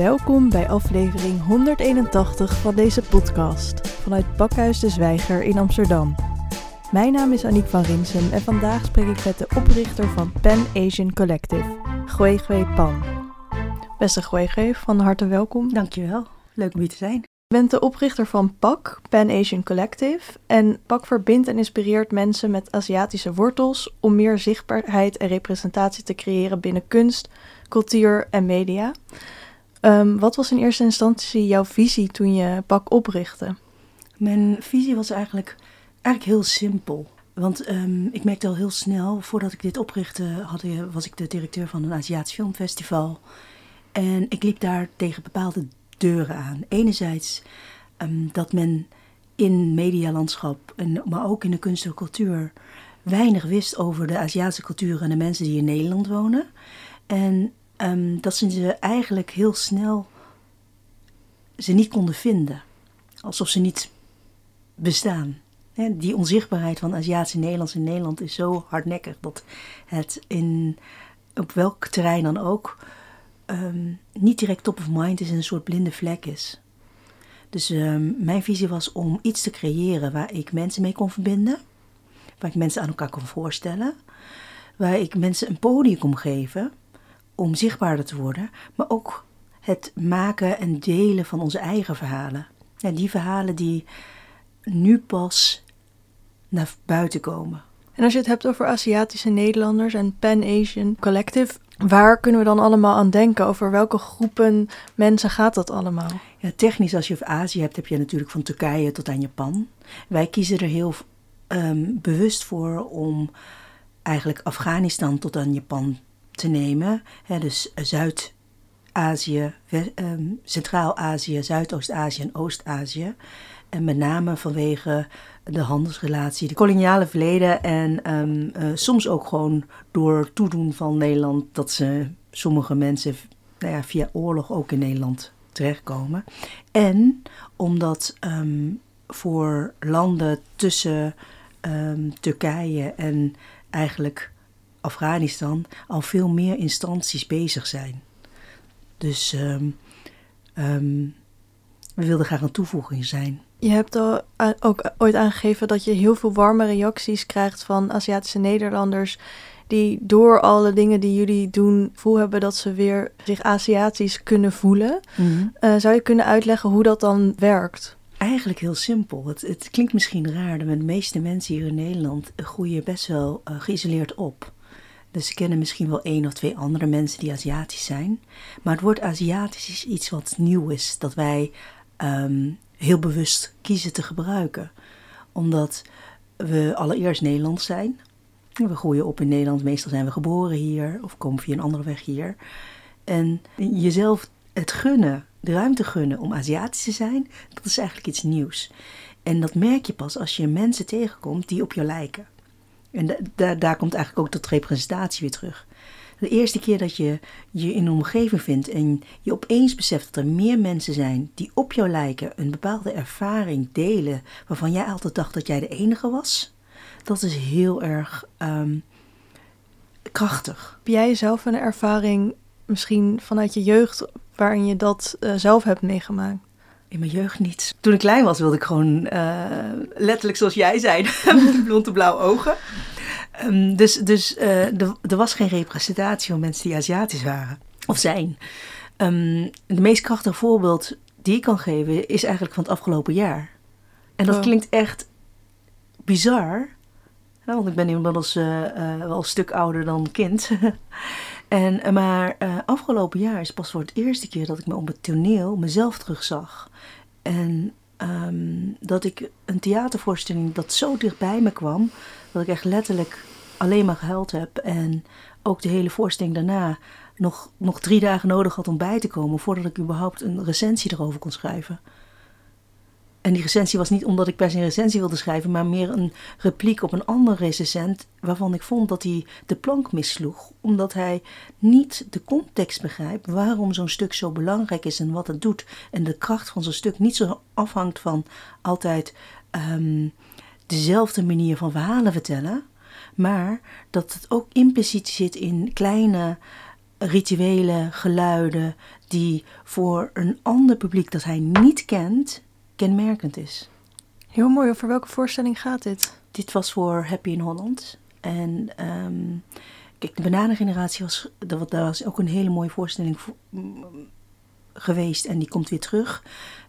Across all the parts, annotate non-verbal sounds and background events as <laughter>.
Welkom bij aflevering 181 van deze podcast vanuit Bakhuis de Zwijger in Amsterdam. Mijn naam is Aniek van Rinsen en vandaag spreek ik met de oprichter van Pan Asian Collective, Gwee Pan. Beste Gwee, van harte welkom. Dankjewel, leuk om hier te zijn. Je bent de oprichter van PAC, Pan Asian Collective. En PAC verbindt en inspireert mensen met Aziatische wortels om meer zichtbaarheid en representatie te creëren binnen kunst, cultuur en media. Ehm, wat was in eerste instantie jouw visie toen je PAC oprichtte? Mijn visie was eigenlijk, eigenlijk heel simpel. Want um, ik merkte al heel snel, voordat ik dit oprichtte, had, was ik de directeur van een Aziatisch filmfestival. En ik liep daar tegen bepaalde deuren aan. Enerzijds um, dat men in medialandschap, en, maar ook in de kunst en cultuur, weinig wist over de Aziatische cultuur en de mensen die in Nederland wonen. En um, dat ze eigenlijk heel snel ze niet konden vinden. Alsof ze niet bestaan. die onzichtbaarheid van Aziatische Nederlands in Nederland is zo hardnekkig dat het in, op welk terrein dan ook um, niet direct top of mind is en een soort blinde vlek is. Dus um, mijn visie was om iets te creëren waar ik mensen mee kon verbinden, waar ik mensen aan elkaar kon voorstellen, waar ik mensen een podium kon geven om zichtbaarder te worden, maar ook het maken en delen van onze eigen verhalen. Ja, die verhalen die nu pas naar buiten komen. En als je het hebt over Aziatische Nederlanders en Pan-Asian Collective, waar kunnen we dan allemaal aan denken? Over welke groepen mensen gaat dat allemaal? Ja, technisch, als je Azië hebt, heb je natuurlijk van Turkije tot aan Japan. Wij kiezen er heel um, bewust voor om eigenlijk Afghanistan tot aan Japan te nemen. dus Zuid-Azië, ehm, Centraal-Azië, Zuidoost-Azië en Oost-Azië. En met name vanwege de handelsrelatie, de koloniale verleden en ehm, eh, soms ook gewoon door toedoen van Nederland dat ze sommige mensen nou ja, via oorlog ook in Nederland terechtkomen. En omdat ehm, voor landen tussen Turkije en eigenlijk Afghanistan al veel meer instanties bezig zijn. Dus um, um, we wilden graag een toevoeging zijn. Je hebt al ook ooit aangegeven dat je heel veel warme reacties krijgt van Aziatische Nederlanders. Die door alle dingen die jullie doen, voel hebben dat ze weer zich Aziatisch kunnen voelen. Mm zou je kunnen uitleggen hoe dat dan werkt? Eigenlijk heel simpel. Het, het klinkt misschien raar, maar de meeste mensen hier in Nederland groeien best wel uh, geïsoleerd op. Dus ze kennen misschien wel één of twee andere mensen die Aziatisch zijn. Maar het woord Aziatisch is iets wat nieuw is, dat wij um, heel bewust kiezen te gebruiken. Omdat we allereerst Nederlands zijn. We groeien op in Nederland, meestal zijn we geboren hier of komen via een andere weg hier. En jezelf het gunnen, de ruimte gunnen om Aziatisch te zijn, dat is eigenlijk iets nieuws. En dat merk je pas als je mensen tegenkomt die op jou lijken. En da daar komt eigenlijk ook tot representatie weer terug. De eerste keer dat je je in een omgeving vindt en je opeens beseft dat er meer mensen zijn die op jou lijken, een bepaalde ervaring delen waarvan jij altijd dacht dat jij de enige was, dat is heel erg um, krachtig. Heb jij zelf een ervaring, misschien vanuit je jeugd, waarin je dat uh, zelf hebt meegemaakt? In mijn jeugd niet. Toen ik klein was wilde ik gewoon uh, letterlijk zoals jij zei, <laughs> blonde blauwe ogen. Um, dus dus uh, er, er was geen representatie van mensen die Aziatisch waren of zijn. Um, het meest krachtige voorbeeld die ik kan geven is eigenlijk van het afgelopen jaar. En dat klinkt echt bizar. Want ik ben inmiddels uh, wel een stuk ouder dan kind. <laughs> en, maar uh, afgelopen jaar is pas voor het eerste keer dat ik me op het toneel mezelf terugzag. En um, dat ik een theatervoorstelling dat zo dichtbij me kwam, dat ik echt letterlijk alleen maar gehuild heb. En ook de hele voorstelling daarna nog, nog drie dagen nodig had om bij te komen voordat ik überhaupt een recensie erover kon schrijven. En die recensie was niet omdat ik per se een recensie wilde schrijven, maar meer een repliek op een andere recensent waarvan ik vond dat hij de plank missloeg. Omdat hij niet de context begrijpt waarom zo'n stuk zo belangrijk is en wat het doet. En de kracht van zo'n stuk niet zo afhangt van altijd um, dezelfde manier van verhalen vertellen, maar dat het ook impliciet zit in kleine rituelen, geluiden die voor een ander publiek dat hij niet kent, kenmerkend is. Heel mooi. Over welke voorstelling gaat dit? Dit was voor Happy in Holland. En ehm, kijk, de bananengeneratie was, dat was ook een hele mooie voorstelling geweest. En die komt weer terug.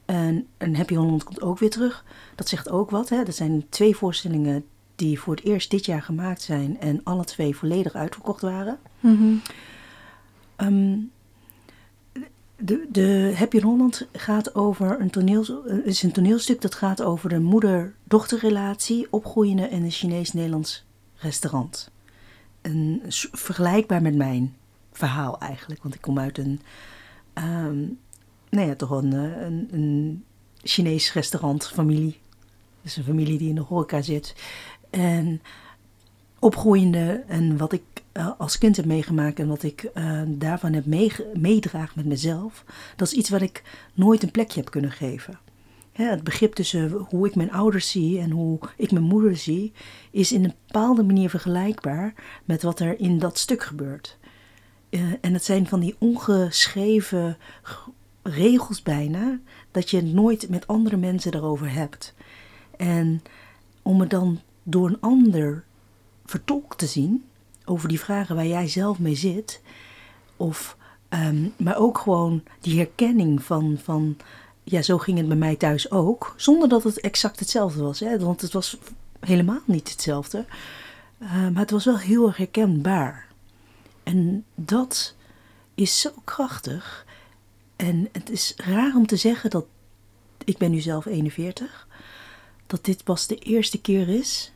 En, en Happy Holland komt ook weer terug. Dat zegt ook wat. Hè? Dat zijn twee voorstellingen die voor het eerst dit jaar gemaakt zijn. En alle twee volledig uitverkocht waren. Mm de, de Happy Holland gaat over een, toneel, is een toneelstuk dat gaat over de moeder-dochterrelatie opgroeiende in een Chinees-Nederlands restaurant. Een, vergelijkbaar met mijn verhaal eigenlijk, want ik kom uit een, um, nou ja, toch een, een, een Chinees restaurantfamilie. Dus een familie die in de horeca zit. En opgroeiende en wat ik uh, als kind heb meegemaakt en wat ik uh, daarvan heb meedraag met mezelf, dat is iets wat ik nooit een plekje heb kunnen geven. Hè, het begrip tussen hoe ik mijn ouders zie en hoe ik mijn moeder zie, is in een bepaalde manier vergelijkbaar met wat er in dat stuk gebeurt. Uh, en het zijn van die ongeschreven regels bijna, dat je nooit met andere mensen daarover hebt. En om het dan door een ander vertolkt te zien over die vragen waar jij zelf mee zit. Of, ehm, maar ook gewoon die herkenning van, van, ja, zo ging het bij mij thuis ook. Zonder dat het exact hetzelfde was, hè? want het was helemaal niet hetzelfde. Uh, maar het was wel heel erg herkenbaar. En dat is zo krachtig. En het is raar om te zeggen dat, ik ben nu zelf 41, dat dit pas de eerste keer is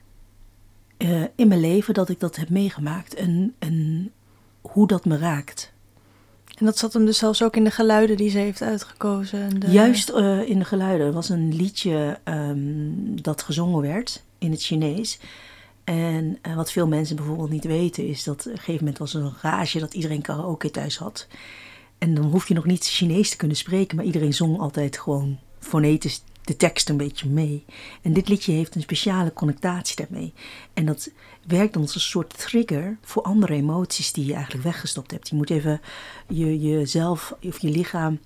uh, in mijn leven dat ik dat heb meegemaakt en, en hoe dat me raakt. En dat zat hem dus zelfs ook in de geluiden die ze heeft uitgekozen. De... Juist uh, in de geluiden. Er was een liedje um, dat gezongen werd in het Chinees. En uh, wat veel mensen bijvoorbeeld niet weten is dat op een gegeven moment was er een rage dat iedereen karaoke thuis had. En dan hoef je nog niet Chinees te kunnen spreken, maar iedereen zong altijd gewoon fonetisch de tekst een beetje mee. En dit liedje heeft een speciale connectatie daarmee. En dat werkt als een soort trigger voor andere emoties die je eigenlijk weggestopt hebt. Je moet even je, jezelf of je lichaam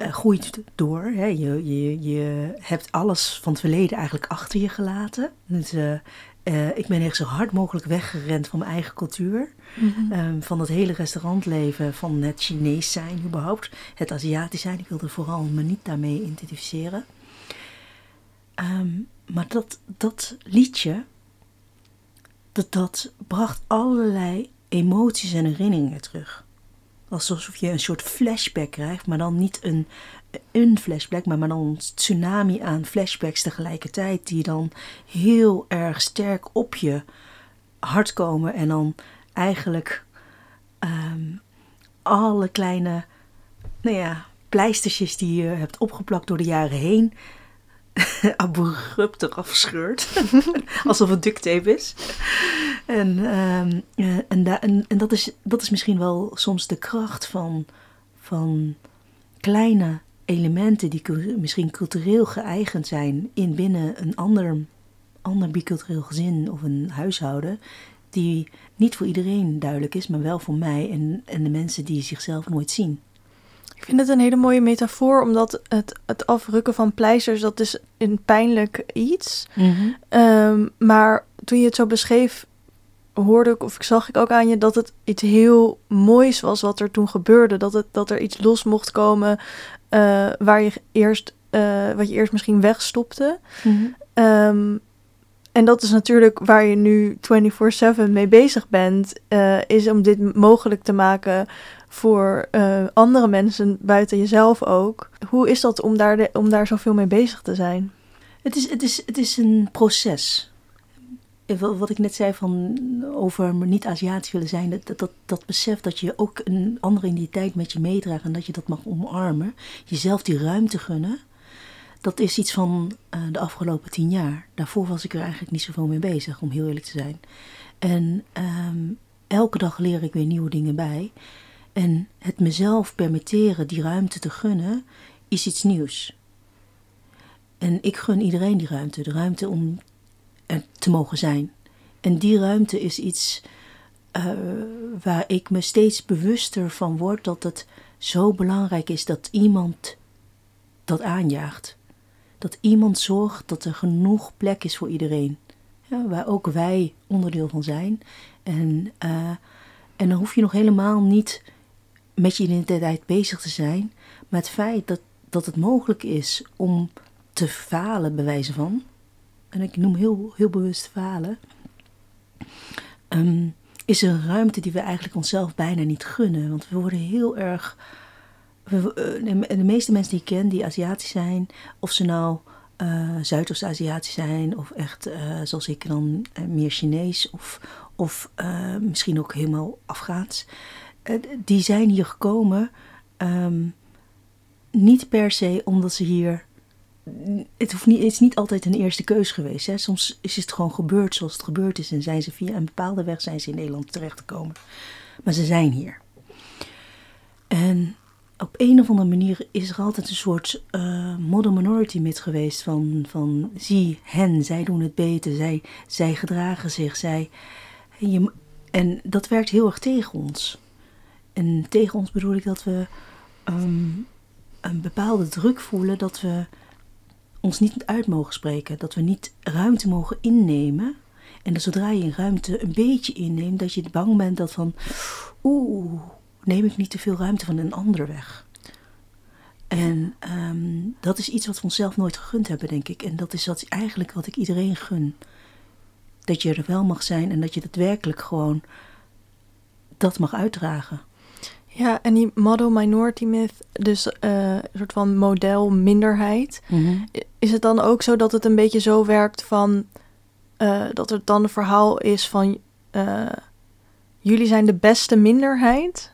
uh, groeit door. Hè. Je, je, je hebt alles van het verleden eigenlijk achter je gelaten. Dus, uh, uh, ik ben echt zo hard mogelijk weggerend van mijn eigen cultuur. Mm -hmm. um, van het hele restaurantleven, van het Chinees zijn überhaupt. Het Aziatisch zijn. Ik wilde vooral me niet daarmee identificeren. Um, maar dat, dat liedje, dat, dat bracht allerlei emoties en herinneringen terug. Alsof je een soort flashback krijgt, maar dan niet een, een flashback, maar, maar dan een tsunami aan flashbacks tegelijkertijd, die dan heel erg sterk op je hart komen en dan eigenlijk um, alle kleine, nou ja, pleistertjes die je hebt opgeplakt door de jaren heen, <laughs> abrupt eraf scheurt. <laughs> Alsof het duct tape is. En, en, da en, en, dat, is, dat is misschien wel soms de kracht van, van kleine elementen die misschien cultureel geëigend zijn in binnen een ander, ander bicultureel gezin of een huishouden. Die niet voor iedereen duidelijk is, maar wel voor mij en, en de mensen die zichzelf nooit zien. Ik vind het een hele mooie metafoor, omdat het, het afrukken van pleisters, dat is een pijnlijk iets. Mm -hmm. um, maar toen je het zo beschreef, hoorde ik of zag ik ook aan je dat het iets heel moois was wat er toen gebeurde. Dat, het, dat er iets los mocht komen uh, waar je eerst, uh, wat je eerst misschien wegstopte. Mm -hmm. um, en dat is natuurlijk waar je nu 24/7 mee bezig bent, uh, is om dit mogelijk te maken voor uh, andere mensen buiten jezelf ook. Hoe is dat om daar, om daar zoveel mee bezig te zijn? Het is, het is, het is een proces. Wat ik net zei van over niet Aziatisch willen zijn, dat, dat, dat besef dat je ook een andere identiteit met je meedraagt en dat je dat mag omarmen, jezelf die ruimte gunnen, dat is iets van uh, de afgelopen tien jaar. Daarvoor was ik er eigenlijk niet zoveel mee bezig, om heel eerlijk te zijn. En um, elke dag leer ik weer nieuwe dingen bij. En het mezelf permitteren die ruimte te gunnen, is iets nieuws. En ik gun iedereen die ruimte, de ruimte om er te mogen zijn. En die ruimte is iets eh, waar ik me steeds bewuster van word dat het zo belangrijk is dat iemand dat aanjaagt. Dat iemand zorgt dat er genoeg plek is voor iedereen. Waar ook wij onderdeel van zijn. En, uh, en dan hoef je nog helemaal niet met je identiteit bezig te zijn. Maar het feit dat, dat het mogelijk is om te falen, bij wijze van. En ik noem heel, heel bewust falen. Um, is een ruimte die we eigenlijk onszelf bijna niet gunnen. Want we worden heel erg. We, eh, de meeste mensen die ik ken, die Aziatisch zijn, of ze nou uh, Zuidoost-Aziatisch zijn, of echt uh, zoals ik dan meer Chinees, of, of misschien ook helemaal Afghaans, die zijn hier gekomen um, niet per se omdat ze hier het, hoeft niet, het is niet altijd een eerste keus geweest. Hè. Soms is het gewoon gebeurd zoals het gebeurd is. En zijn ze via een bepaalde weg zijn ze in Nederland terechtgekomen. Maar ze zijn hier. En op een of andere manier is er altijd een soort uh, minority myth geweest. Van, van zie hen, zij doen het beter, zij, zij gedragen zich. Zij, en, je, en dat werkt heel erg tegen ons. En tegen ons bedoel ik dat we um, een bepaalde druk voelen dat we ons niet uit mogen spreken. Dat we niet ruimte mogen innemen. En dat zodra je een ruimte een beetje inneemt, dat je bang bent dat van, oeh, neem ik niet te veel ruimte van een ander weg. En ehm, dat is iets wat we onszelf nooit gegund hebben, denk ik. En dat is wat, eigenlijk wat ik iedereen gun. Dat je er wel mag zijn en dat je daadwerkelijk gewoon dat mag uitdragen. Ja, en die model minority myth, dus uh, een soort van model minderheid. Mhm. Is het dan ook zo dat het een beetje zo werkt van uh, dat het dan een verhaal is van uh, jullie zijn de beste minderheid?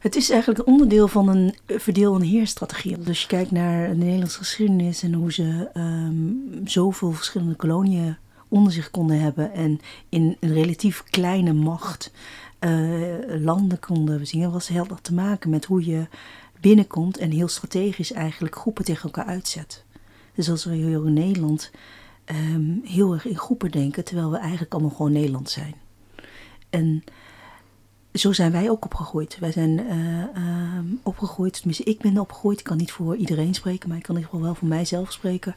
Het is eigenlijk onderdeel van een verdeel- en heerstrategie. Dus je kijkt naar de Nederlandse geschiedenis en hoe ze um, zoveel verschillende koloniën onder zich konden hebben en in een relatief kleine macht landen konden zien, was heel erg te maken met hoe je binnenkomt en heel strategisch eigenlijk groepen tegen elkaar uitzet. Dus als we hier in Nederland um, heel erg in groepen denken, terwijl we eigenlijk allemaal gewoon Nederland zijn. En zo zijn wij ook opgegroeid. Wij zijn uh, opgegroeid, tenminste ik ben opgegroeid, ik kan niet voor iedereen spreken, maar ik kan in ieder geval wel voor mijzelf spreken.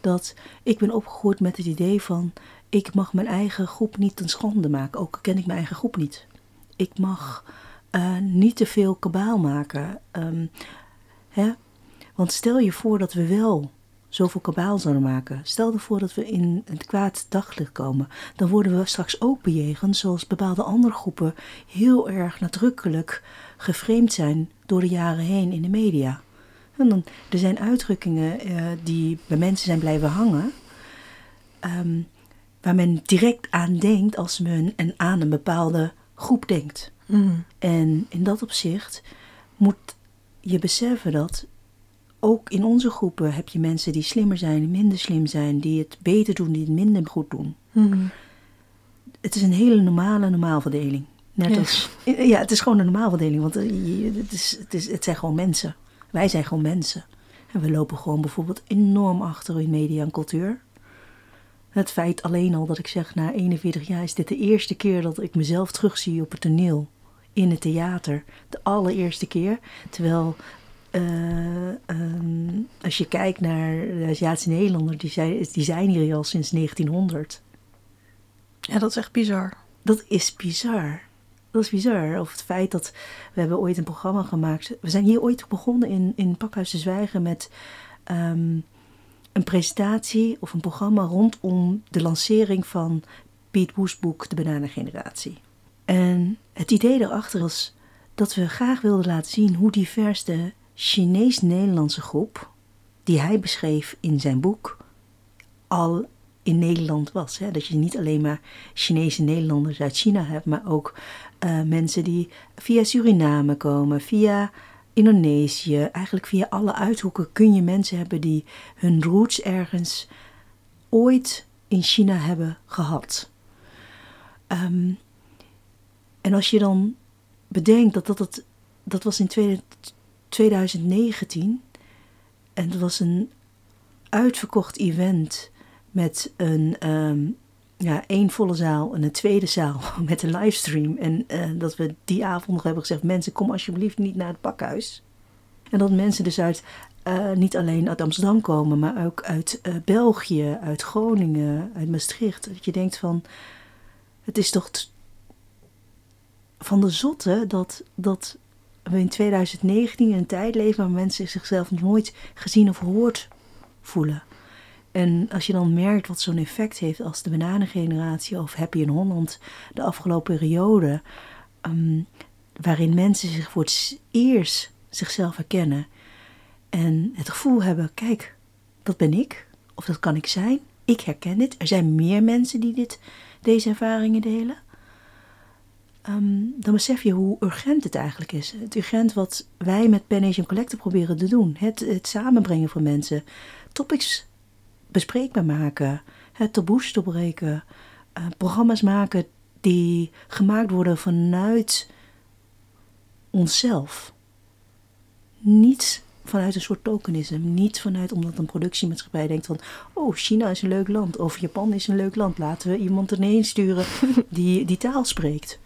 Dat ik ben opgegroeid met het idee van, ik mag mijn eigen groep niet ten schande maken, ook ken ik mijn eigen groep niet ik mag uh, niet te veel kabaal maken. Um, hè? Want stel je voor dat we wel zoveel kabaal zouden maken. Stel ervoor dat we in het kwaad daglicht komen. Dan worden we straks ook bejegend zoals bepaalde andere groepen heel erg nadrukkelijk geframed zijn door de jaren heen in de media. En dan, er zijn uitdrukkingen uh, die bij mensen zijn blijven hangen. Um, waar men direct aan denkt als men en aan een bepaalde groep denkt. Mm. En in dat opzicht moet je beseffen dat ook in onze groepen heb je mensen die slimmer zijn, minder slim zijn, die het beter doen, die het minder goed doen. Mm. Het is een hele normale normaalverdeling. Net Ja. als, ja, het is gewoon een normaalverdeling, want eh, het, is, het, is, het zijn gewoon mensen. Wij zijn gewoon mensen. En we lopen gewoon bijvoorbeeld enorm achter in media en cultuur. Het feit alleen al dat ik zeg, na 41 jaar is dit de eerste keer dat ik mezelf terugzie op het toneel. In het theater. De allereerste keer. Terwijl, eh, ehm, als je kijkt naar de Aziatische Nederlander, die zijn, die zijn hier al sinds 1900. Ja, dat is echt bizar. Dat is bizar. Dat is bizar. Of het feit dat we hebben ooit een programma gemaakt. We zijn hier ooit begonnen in, in Pakhuis Zwijgen met ehm, een presentatie of een programma rondom de lancering van Piet Woes boek De Bananengeneratie. En het idee daarachter was dat we graag wilden laten zien hoe divers de Chinees-Nederlandse groep, die hij beschreef in zijn boek, al in Nederland was. Hè? Dat je niet alleen maar Chinese Nederlanders uit China hebt, maar ook eh, mensen die via Suriname komen, via Indonesië, eigenlijk via alle uithoeken kun je mensen hebben die hun roots ergens ooit in China hebben gehad. Ehm, en als je dan bedenkt dat dat, het, dat was in tweede- 2019 en het was een uitverkocht event met een, ehm, ja, één volle zaal en een tweede zaal <laughs> met een livestream. En eh, dat we die avond nog hebben gezegd: mensen, kom alsjeblieft niet naar het pakhuis. En dat mensen dus uit, eh, niet alleen uit Amsterdam komen, maar ook uit uh, België, uit Groningen, uit Maastricht. Dat je denkt van, het is toch van de zotte dat, dat we in 2019 een tijd leven waar mensen zichzelf nooit gezien of gehoord voelen. En als je dan merkt wat zo'n effect heeft als de bananengeneratie of Happy in Holland de afgelopen periode, um, waarin mensen zich voor het eerst zichzelf herkennen en het gevoel hebben, kijk, dat ben ik, of dat kan ik zijn, ik herken dit, er zijn meer mensen die dit, deze ervaringen delen. Ehm, dan besef je hoe urgent het eigenlijk is. Het urgent wat wij met Pen Asian Collective proberen te doen. Het, het samenbrengen van mensen. Topics bespreekbaar maken. Het taboes doorbreken. Uh, programma's maken die gemaakt worden vanuit onszelf. Niet vanuit een soort tokenisme. Niet vanuit omdat een productiemaatschappij denkt van... oh, China is een leuk land. Of Japan is een leuk land. Laten we iemand erheen sturen <laughs> die die taal spreekt.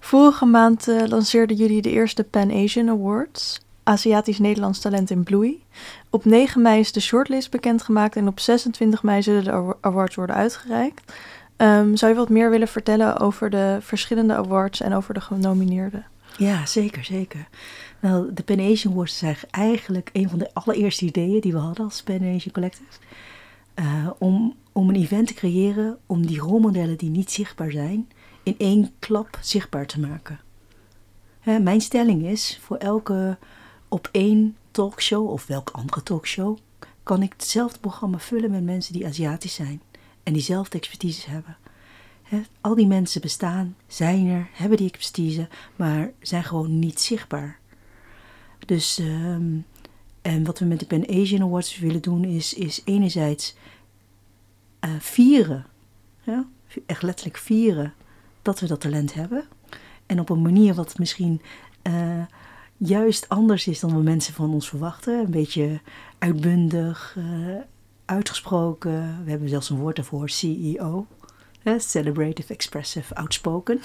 Vorige maand uh, lanceerden jullie de eerste Pan Asian Awards. Aziatisch-Nederlands talent in bloei. Op 9 mei is de shortlist bekendgemaakt en op 26 mei zullen de awards worden uitgereikt. Um, zou je wat meer willen vertellen over de verschillende awards en over de genomineerden? Ja, zeker, zeker. Nou, de Pan Asian Awards is eigenlijk een van de allereerste ideeën die we hadden als Pan Asian Collective. Uh, om, om een event te creëren om die rolmodellen die niet zichtbaar zijn, in één klap zichtbaar te maken. Hè, mijn stelling is, voor elke op één talkshow of welke andere talkshow kan ik hetzelfde programma vullen met mensen die Aziatisch zijn en diezelfde expertise hebben. al die mensen bestaan, zijn er, hebben die expertise, maar zijn gewoon niet zichtbaar. Dus, um, en wat we met de Pan Asian Awards willen doen, is, is enerzijds uh, vieren, ja, echt letterlijk vieren dat we dat talent hebben. En op een manier wat misschien uh, juist anders is dan wat mensen van ons verwachten. Een beetje uitbundig, uh, uitgesproken. We hebben zelfs een woord daarvoor, CEO. Celebrative, Expressive, Outspoken.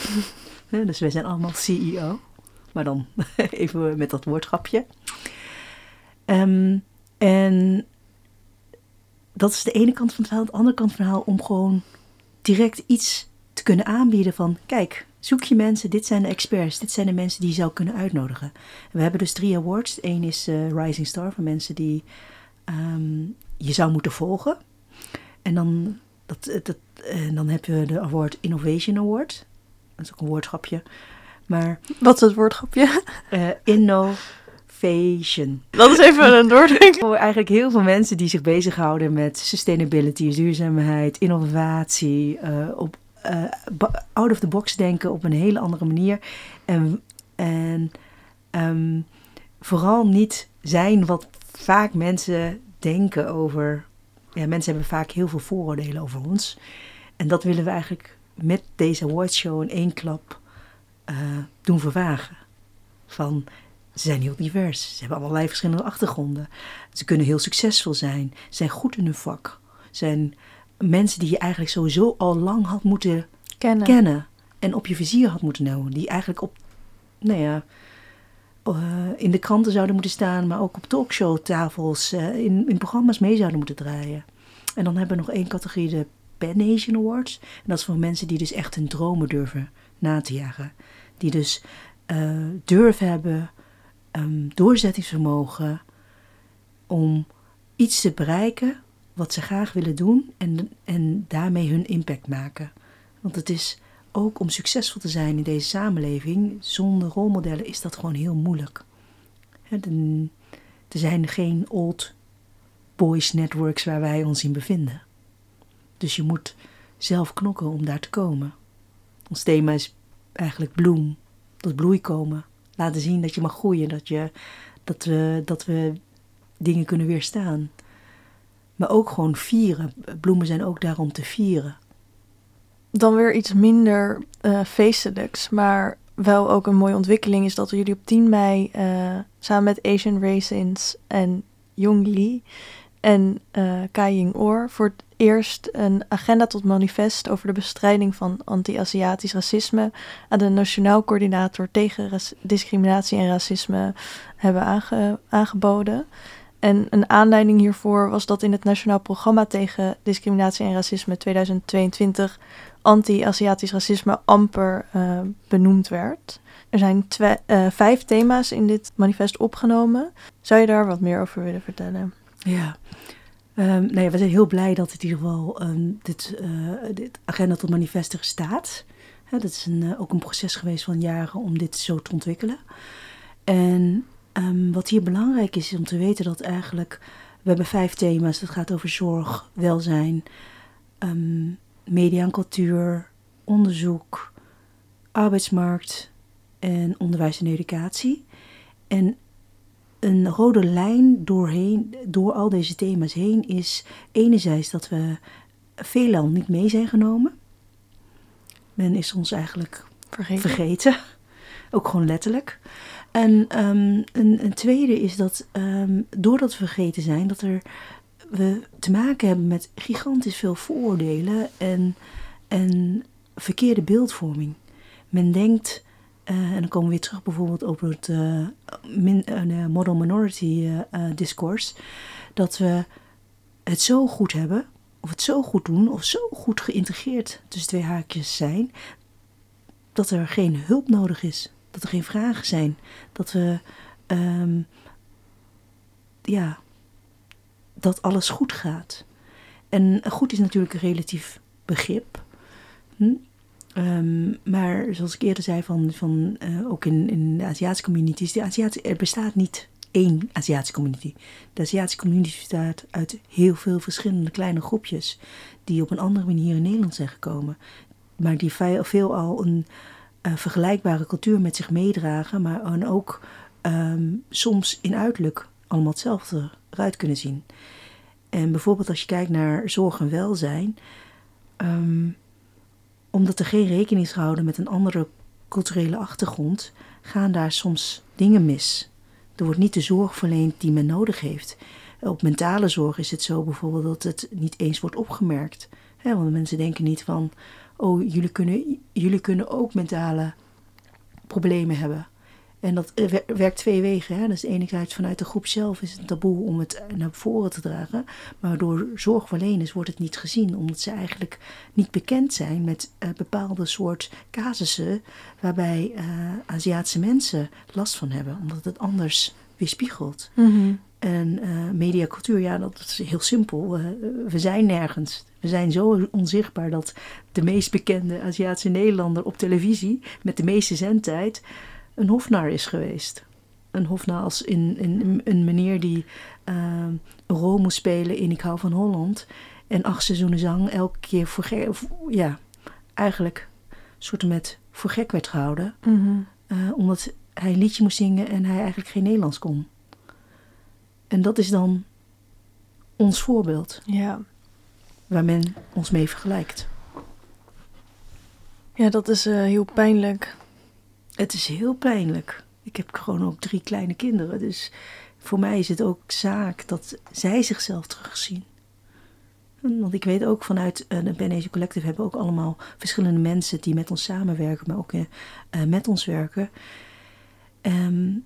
<laughs> dus wij zijn allemaal CEO. Maar dan <laughs> even met dat woordgrapje. Um, en dat is de ene kant van het verhaal. De andere kant van het verhaal om gewoon direct iets te kunnen aanbieden van... Kijk, Zoek je mensen, dit zijn de experts, dit zijn de mensen die je zou kunnen uitnodigen. we hebben dus drie awards. Eén is uh, Rising Star voor mensen die um, je zou moeten volgen. En dan, dat, dat, en dan hebben we de award Innovation Award. Dat is ook een woordgrapje. Maar, Wat is het woordgrapje? Uh, <laughs> innovation. Dat is even een doordenken. Voor eigenlijk heel veel mensen die zich bezighouden met sustainability, duurzaamheid, innovatie, uh, op out of the box denken op een hele andere manier. En, en um, vooral niet zijn wat vaak mensen denken over. Ja, mensen hebben vaak heel veel vooroordelen over ons. En dat willen we eigenlijk met deze awardshow in één klap uh, doen vervagen. Van ze zijn heel divers, ze hebben allerlei verschillende achtergronden. Ze kunnen heel succesvol zijn, zijn goed in hun vak, zijn mensen die je eigenlijk sowieso al lang had moeten kennen. kennen en op je vizier had moeten nemen. Die eigenlijk op, nou ja, uh, in de kranten zouden moeten staan, maar ook op talkshowtafels, uh, in, in programma's mee zouden moeten draaien. En dan hebben we nog één categorie, de Pan Asian Awards. En dat is voor mensen die dus echt hun dromen durven na te jagen. Die dus uh, durf hebben, um, doorzettingsvermogen om iets te bereiken wat ze graag willen doen en, en daarmee hun impact maken. Want het is ook om succesvol te zijn in deze samenleving, zonder rolmodellen is dat gewoon heel moeilijk. Er zijn geen old boys networks waar wij ons in bevinden. Dus je moet zelf knokken om daar te komen. Ons thema is eigenlijk bloem, tot bloei komen. Laten zien dat je mag groeien, dat, je, dat, we, dat we dingen kunnen weerstaan. Maar ook gewoon vieren. Bloemen zijn ook daar om te vieren. Dan weer iets minder uh, feestelijks, maar wel ook een mooie ontwikkeling is dat jullie op 10 mei uh, samen met Asian Racins en Jong Lee en uh, Kai Ying-or voor het eerst een agenda tot manifest over de bestrijding van anti-Aziatisch racisme aan de Nationaal Coördinator tegen Discriminatie en Racisme hebben aange aangeboden. En een aanleiding hiervoor was dat in het Nationaal Programma tegen Discriminatie en Racisme 2022 anti-Aziatisch racisme amper uh, benoemd werd. Er zijn uh, vijf thema's in dit manifest opgenomen. Zou je daar wat meer over willen vertellen? Ja, um, we zijn heel blij dat het in ieder geval um, dit, uh, dit agenda tot manifest er staat. Ja, dat is een, ook een proces geweest van jaren om dit zo te ontwikkelen. En um, wat hier belangrijk is, is om te weten dat eigenlijk... We hebben vijf thema's. Dat gaat over zorg, welzijn, media en cultuur, onderzoek, arbeidsmarkt en onderwijs en educatie. En een rode lijn doorheen, door al deze thema's heen is enerzijds dat we veelal niet mee zijn genomen. Men is ons eigenlijk vergeten. vergeten. Ook gewoon letterlijk. En um, een, een, tweede is dat um, doordat we vergeten zijn, dat er we te maken hebben met gigantisch veel vooroordelen en, en verkeerde beeldvorming. Men denkt, uh, en dan komen we weer terug bijvoorbeeld over het uh, model minority discourse, dat we het zo goed hebben, of het zo goed doen, of zo goed geïntegreerd tussen twee haakjes zijn, dat er geen hulp nodig is, dat er geen vragen zijn, dat we um, ja, dat alles goed gaat. En goed is natuurlijk een relatief begrip. Hm? Um, maar zoals ik eerder zei, van, van, uh, ook in, in de Aziatische communities, de Aziatische, er bestaat niet één Aziatische community. De Aziatische community bestaat uit heel veel verschillende kleine groepjes die op een andere manier in Nederland zijn gekomen. Maar die veel al een uh, vergelijkbare cultuur met zich meedragen, maar ook um, soms in uiterlijk allemaal hetzelfde eruit kunnen zien. En bijvoorbeeld als je kijkt naar zorg en welzijn, um, omdat er geen rekening is gehouden met een andere culturele achtergrond, gaan daar soms dingen mis. Er wordt niet de zorg verleend die men nodig heeft. Op mentale zorg is het zo bijvoorbeeld dat het niet eens wordt opgemerkt. want mensen denken niet van, oh, jullie kunnen, jullie kunnen ook mentale problemen hebben. En dat eh, werkt twee wegen. Hè? Dus enerzijds vanuit de groep zelf is het taboe om het naar voren te dragen. Maar door zorgverleners wordt het niet gezien. Omdat ze eigenlijk niet bekend zijn met uh, bepaalde soort casussen. Waarbij uh, Aziatische mensen last van hebben. Omdat het anders weerspiegelt. Mm En uh, mediacultuur, ja, dat is heel simpel. we zijn nergens. We zijn zo onzichtbaar dat de meest bekende Aziatische Nederlander op televisie... met de meeste zendtijd een hofnaar is geweest. Een hofnaar als in, in, een meneer die uh, een rol moest spelen in Ik hou van Holland. En acht seizoenen zang, elke keer voor gek, ja, eigenlijk soort met voor gek werd gehouden. Mm -hmm. uh, omdat hij een liedje moest zingen en hij eigenlijk geen Nederlands kon. En dat is dan ons voorbeeld. Ja. Waar men ons mee vergelijkt. Ja, dat is uh, heel pijnlijk. Het is heel pijnlijk. Ik heb gewoon ook drie kleine kinderen. Dus voor mij is het ook zaak dat zij zichzelf terugzien. Want ik weet ook vanuit uh, de Ben Collective hebben we ook allemaal verschillende mensen die met ons samenwerken, maar ook uh, met ons werken. Um,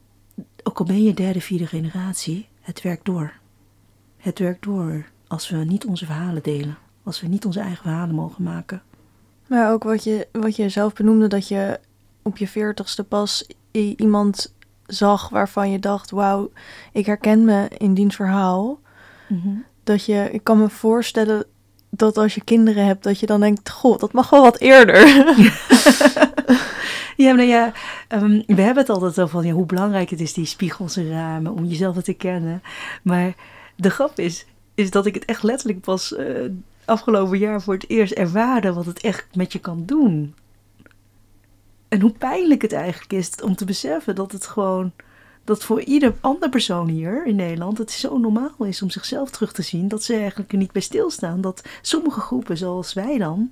ook al ben je derde, vierde generatie, het werkt door. Het werkt door als we niet onze verhalen delen. Als we niet onze eigen verhalen mogen maken. Maar ook wat je, wat je zelf benoemde, dat je op je veertigste pas iemand zag waarvan je dacht: wauw, ik herken me in diens verhaal. Mm-hmm. Dat je, ik kan me voorstellen dat als je kinderen hebt, dat je dan denkt: God, dat mag wel wat eerder. <laughs> ja, maar ja, um, we hebben het altijd over van ja, hoe belangrijk het is, die spiegels en ramen, om jezelf te kennen. Maar de grap is, is dat ik het echt letterlijk pas uh, afgelopen jaar voor het eerst ervaarde wat het echt met je kan doen. En hoe pijnlijk het eigenlijk is om te beseffen dat het gewoon. Dat voor ieder andere persoon hier in Nederland het zo normaal is om zichzelf terug te zien. Dat ze eigenlijk er niet bij stilstaan. Dat sommige groepen, zoals wij dan,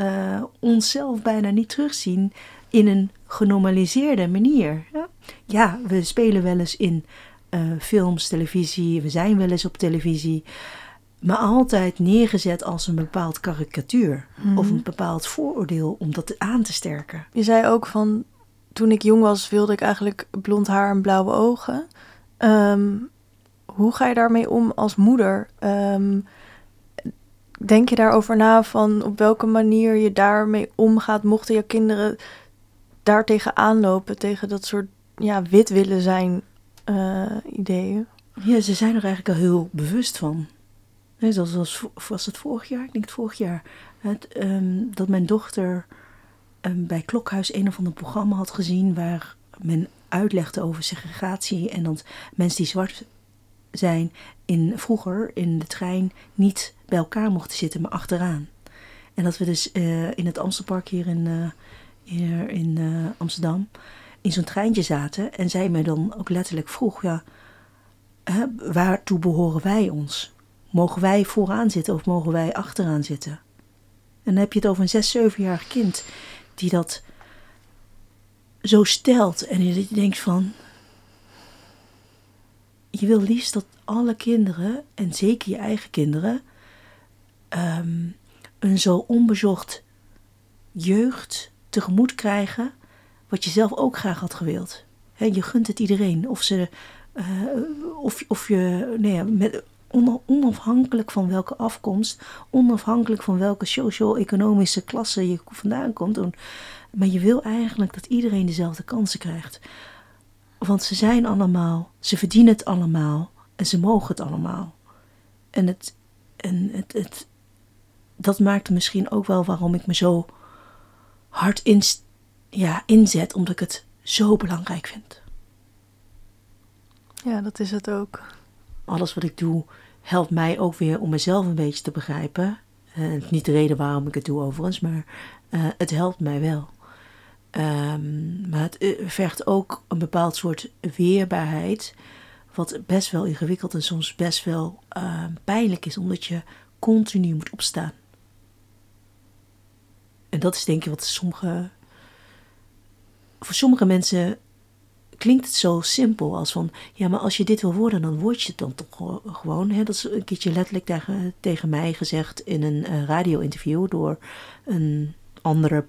uh, onszelf bijna niet terugzien in een genormaliseerde manier. Ja we spelen wel eens in eh, films, televisie, we zijn wel eens op televisie. Maar altijd neergezet als een bepaald karikatuur Mhm. of een bepaald vooroordeel om dat aan te sterken. Je zei ook van, toen ik jong was, wilde ik eigenlijk blond haar en blauwe ogen. Ehm, hoe ga je daarmee om als moeder? Ehm, denk je daarover na van op welke manier je daarmee omgaat, mochten je kinderen daartegen aanlopen, tegen dat soort ja, wit willen zijn eh, ideeën? Ja, ze zijn er eigenlijk al heel bewust van. Zoals was, was het vorig jaar, ik denk het vorig jaar, het, ehm, dat mijn dochter ehm, bij Klokhuis een of ander programma had gezien waar men uitlegde over segregatie en dat mensen die zwart zijn in, vroeger in de trein niet bij elkaar mochten zitten, maar achteraan. En dat we dus eh, in het Amstelpark hier in, eh, in Amsterdam in zo'n treintje zaten en zij mij dan ook letterlijk vroeg, ja, hè, waartoe behoren wij ons? Mogen wij vooraan zitten of mogen wij achteraan zitten? En dan heb je het over een 6, 7-jarig kind die dat zo stelt. En je denkt van. Je wil liefst dat alle kinderen, en zeker je eigen kinderen, ehm, een zo onbezocht jeugd tegemoet krijgen. Wat je zelf ook graag had gewild. Je gunt het iedereen. Of, ze, eh, of, of je, nee, on- onafhankelijk van welke afkomst, onafhankelijk van welke socio-economische klasse je vandaan komt. Maar je wil eigenlijk dat iedereen dezelfde kansen krijgt. Want ze zijn allemaal, ze verdienen het allemaal en ze mogen het allemaal. En, het, en het, het, dat maakt misschien ook wel waarom ik me zo hard in, ja, inzet, omdat ik het zo belangrijk vind. Ja, dat is het ook. alles wat ik doe helpt mij ook weer om mezelf een beetje te begrijpen. Het is niet de reden waarom ik het doe overigens, maar eh, het helpt mij wel. Ehm, maar het eh, vergt ook een bepaald soort weerbaarheid, wat best wel ingewikkeld en soms best wel eh, pijnlijk is, omdat je continu moet opstaan. En dat is denk ik wat sommige. Voor sommige mensen klinkt het zo simpel als van, ja, maar als je dit wil worden, dan word je het dan toch gewo- gewoon. Hè? Dat is een keertje letterlijk tegen, tegen mij gezegd in een eh, radio-interview door een andere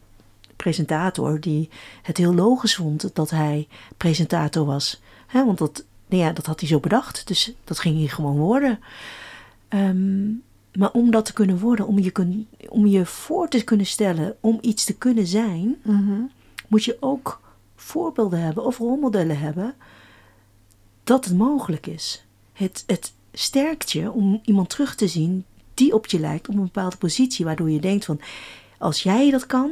presentator die het heel logisch vond dat hij presentator was. Hè? Want dat, nou ja, dat had hij zo bedacht, dus dat ging hij gewoon worden. Ehm, maar om dat te kunnen worden, om je, kun, om je voor te kunnen stellen, om iets te kunnen zijn, Mhm. moet je ook voorbeelden hebben of rolmodellen hebben dat het mogelijk is. Het, het sterkt je om iemand terug te zien die op je lijkt op een bepaalde positie, waardoor je denkt van als jij dat kan,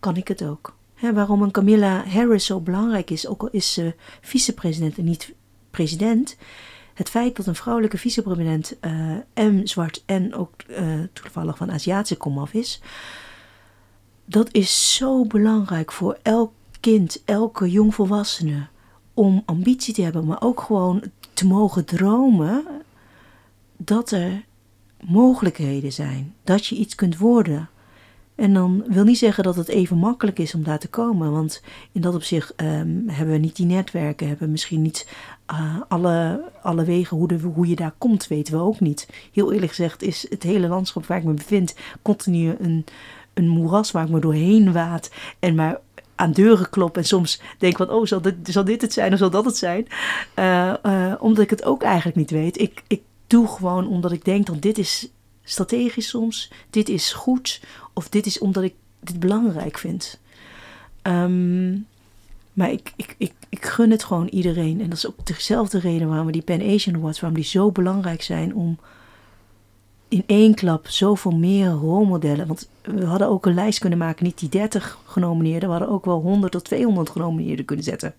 kan ik het ook. Waarom een Camilla Harris zo belangrijk is, ook al is ze vicepresident en niet president. Het feit dat een vrouwelijke vicepresident eh en zwart en ook eh, toevallig van Aziatische komaf is, dat is zo belangrijk voor elk kind, elke jongvolwassene. Om ambitie te hebben, maar ook gewoon te mogen dromen dat er mogelijkheden zijn. Dat je iets kunt worden. En dan wil niet zeggen dat het even makkelijk is om daar te komen. Want in dat opzicht ehm, hebben we niet die netwerken, hebben we misschien niet eh, alle, alle wegen hoe, de, hoe je daar komt, weten we ook niet. Heel eerlijk gezegd is het hele landschap waar ik me bevind continu een, een moeras waar ik me doorheen waad. En maar aan deuren klop en soms denk van, oh, zal dit, zal dit het zijn of zal dat het zijn? Eh, eh, omdat ik het ook eigenlijk niet weet. Ik, ik doe gewoon omdat ik denk dat dit is strategisch soms, dit is goed of dit is omdat ik dit belangrijk vind. Ehm, maar ik, ik, ik, ik gun het gewoon iedereen. En dat is ook dezelfde reden waarom we die Pan Asian Awards, waarom die zo belangrijk zijn om in één klap zoveel meer rolmodellen. Want we hadden ook een lijst kunnen maken, niet die 30 genomineerden, we hadden ook wel 100 tot 200 genomineerden kunnen zetten.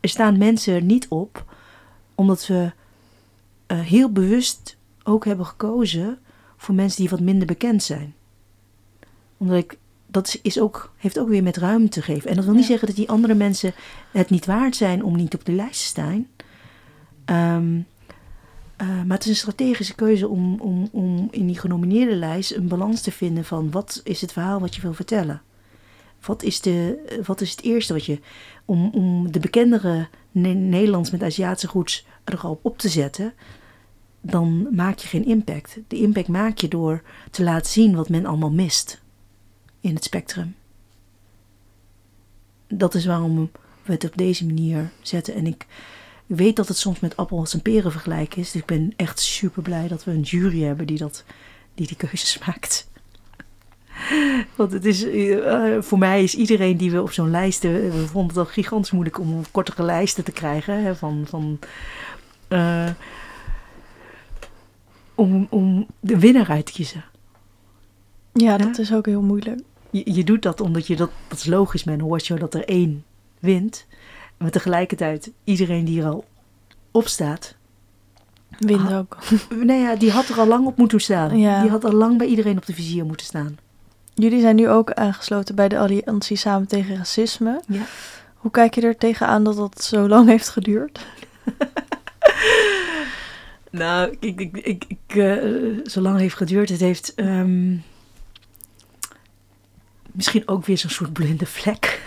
Er staan mensen niet op, omdat we eh, heel bewust ook hebben gekozen voor mensen die wat minder bekend zijn. Omdat ik, dat is ook, heeft ook weer met ruimte te geven. En dat wil niet Ja. zeggen dat die andere mensen het niet waard zijn om niet op de lijst te staan. Ehm, eh, maar het is een strategische keuze om, om, om in die genomineerde lijst een balans te vinden van wat is het verhaal wat je wil vertellen. Wat is, de, wat is het eerste wat je. Om, om de bekendere Ne- Nederlands met Aziatische goeds er al op te zetten, dan maak je geen impact. De impact maak je door te laten zien wat men allemaal mist in het spectrum. Dat is waarom we het op deze manier zetten. En ik weet dat het soms met appels en peren vergelijken is. Dus ik ben echt super blij dat we een jury hebben die, dat, die die keuzes <laughs> maakt. Want het is, eh, voor mij is iedereen die we op zo'n lijst... eh, We vonden het al gigantisch moeilijk om kortere lijsten te krijgen. Hè, van, van, eh, om, om de winnaar uit te kiezen. Ja, dat is ook heel moeilijk. Je, je doet dat omdat je dat, dat is logisch met een horseshow dat er één wint. Maar tegelijkertijd, iedereen die er al op staat, Wint ook. <laughs> nee, ja, die had er al lang op moeten staan. Ja. Die had al lang bij iedereen op de vizier moeten staan. Jullie zijn nu ook aangesloten bij de Alliantie Samen tegen Racisme. Ja. Hoe kijk je er tegenaan dat dat zo lang heeft geduurd? <laughs> Nou, ik, ik, ik, ik, eh, zo lang heeft geduurd. Het heeft ehm, misschien ook weer zo'n soort blinde vlek. <laughs>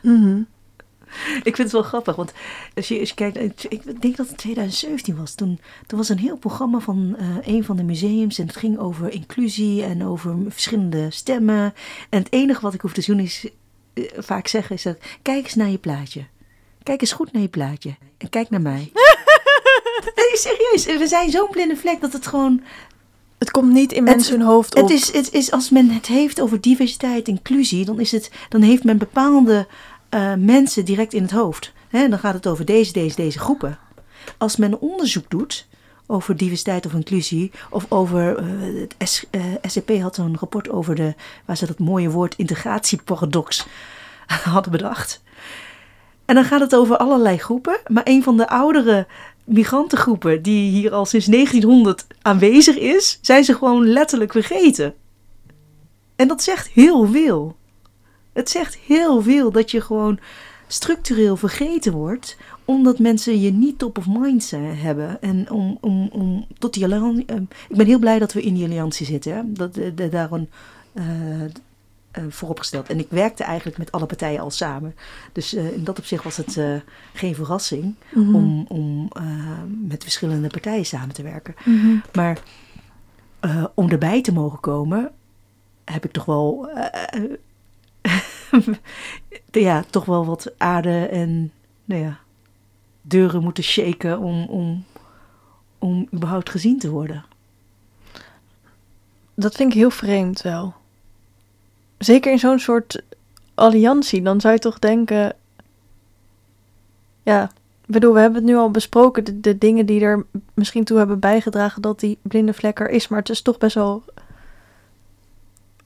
Mhm. <laughs> Ik vind het wel grappig, want als je, als je kijkt, ik- ik denk dat het 2017 was. Toen, toen was een heel programma van eh, een van de museums en het ging over inclusie en over verschillende stemmen. En het enige wat ik hoef te doen is eh, vaak zeggen is dat, kijk eens naar je plaatje. Kijk eens goed naar je plaatje en kijk naar mij. <laughs> nee, serieus, we zijn zo'n blinde vlek dat het gewoon Het komt niet in Het- mensen hun hoofd op. het is, het is als men het heeft over diversiteit, inclusie, dan, is het, dan heeft men bepaalde eh, mensen direct in het hoofd. Dan gaat het over deze, deze, deze groepen. Als men onderzoek doet over diversiteit of inclusie, of over eh, het S, eh, SCP had zo'n rapport over de, waar ze dat mooie woord integratieparadox <laughs> hadden bedacht. En dan gaat het over allerlei groepen, maar een van de oudere migrantengroepen die hier al sinds 1900 aanwezig is, zijn ze gewoon letterlijk vergeten. En dat zegt heel veel. Het zegt heel veel dat je gewoon structureel vergeten wordt, omdat mensen je niet top of mind zijn, hebben. En om, om, om tot die alliantie. eh, ik ben heel blij dat we in die alliantie zitten. Hè? Dat, de, de, daarom eh, eh, vooropgesteld. En ik werkte eigenlijk met alle partijen al samen. Dus eh, in dat opzicht was het eh, geen verrassing Mhm. om, om eh, met verschillende partijen samen te werken. Mhm. Maar eh, om erbij te mogen komen, heb ik toch wel, eh, <laughs> ja, toch wel wat aarde en nou ja, deuren moeten shaken om, om, om überhaupt gezien te worden. Dat vind ik heel vreemd wel. Zeker in zo'n soort alliantie, dan zou je toch denken... Ja, bedoel, we hebben het nu al besproken, de, de dingen die er misschien toe hebben bijgedragen dat die blinde vlek er is, maar het is toch best wel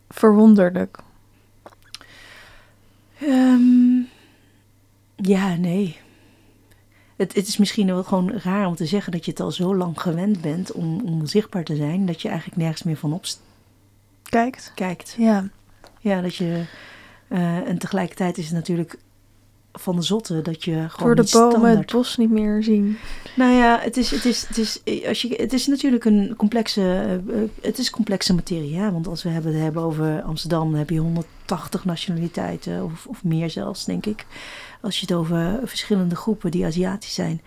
verwonderlijk. Ehm, ja, nee. Het, het is misschien wel gewoon raar om te zeggen dat je het al zo lang gewend bent om, om zichtbaar te zijn, dat je eigenlijk nergens meer van Kijkt. opkijkt. Ja. Ja, dat je. eh, en tegelijkertijd is het natuurlijk van de zotte dat je gewoon. Door de bomen standaard- het bos niet meer zien. Nou ja, het is, het is, het is, als je, het is natuurlijk een complexe. eh, het is complexe materie. Ja? Want als we hebben, het hebben over Amsterdam, dan heb je 180 nationaliteiten, of, of meer zelfs, denk ik. Als je het over verschillende groepen die Aziatisch zijn.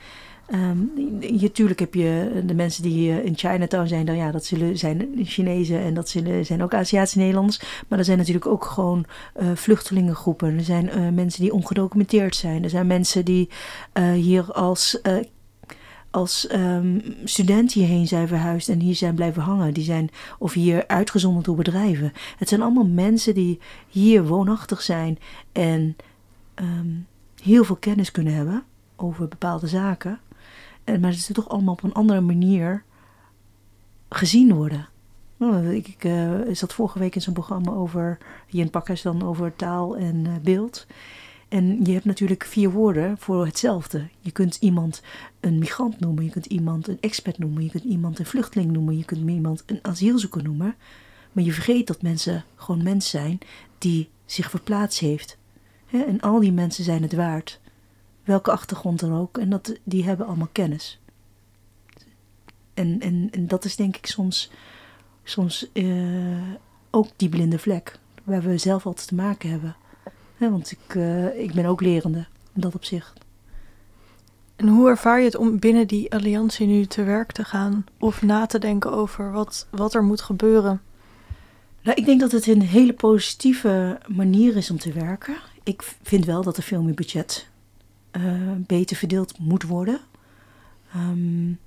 Tuurlijk heb je de mensen die eh, in Chinatown zijn, dan ja, dat zullen zijn Chinezen en dat zullen, zijn ook Aziatische Nederlanders. Maar er zijn natuurlijk ook gewoon eh, vluchtelingengroepen. Er zijn eh, mensen die ongedocumenteerd zijn. Er zijn mensen die eh, hier als, eh, als ehm, student hierheen zijn verhuisd en hier zijn blijven hangen. Die zijn of hier uitgezonden door bedrijven. Het zijn allemaal mensen die hier woonachtig zijn en ehm, heel veel kennis kunnen hebben over bepaalde zaken. En, maar ze toch allemaal op een andere manier gezien worden. Nou, ik, ik eh, zat vorige week in zo'n programma over, in Pakhuis dan, over taal en eh, beeld. En je hebt natuurlijk vier woorden voor hetzelfde. Je kunt iemand een migrant noemen, je kunt iemand een expert noemen, je kunt iemand een vluchteling noemen, je kunt iemand een asielzoeker noemen. Maar je vergeet dat mensen gewoon mens zijn die zich verplaatst heeft. En al die mensen zijn het waard. Welke achtergrond dan ook. En dat, die hebben allemaal kennis. En, en, en dat is denk ik soms, soms eh, ook die blinde vlek. Waar we zelf altijd te maken hebben. Want ik, eh, ik ben ook lerende in dat opzicht. En hoe ervaar je het om binnen die alliantie nu te werk te gaan of na te denken over wat, wat er moet gebeuren? Nou, ik denk dat het een hele positieve manier is om te werken. Ik vind wel dat er veel meer budget uh, beter verdeeld moet worden. Um,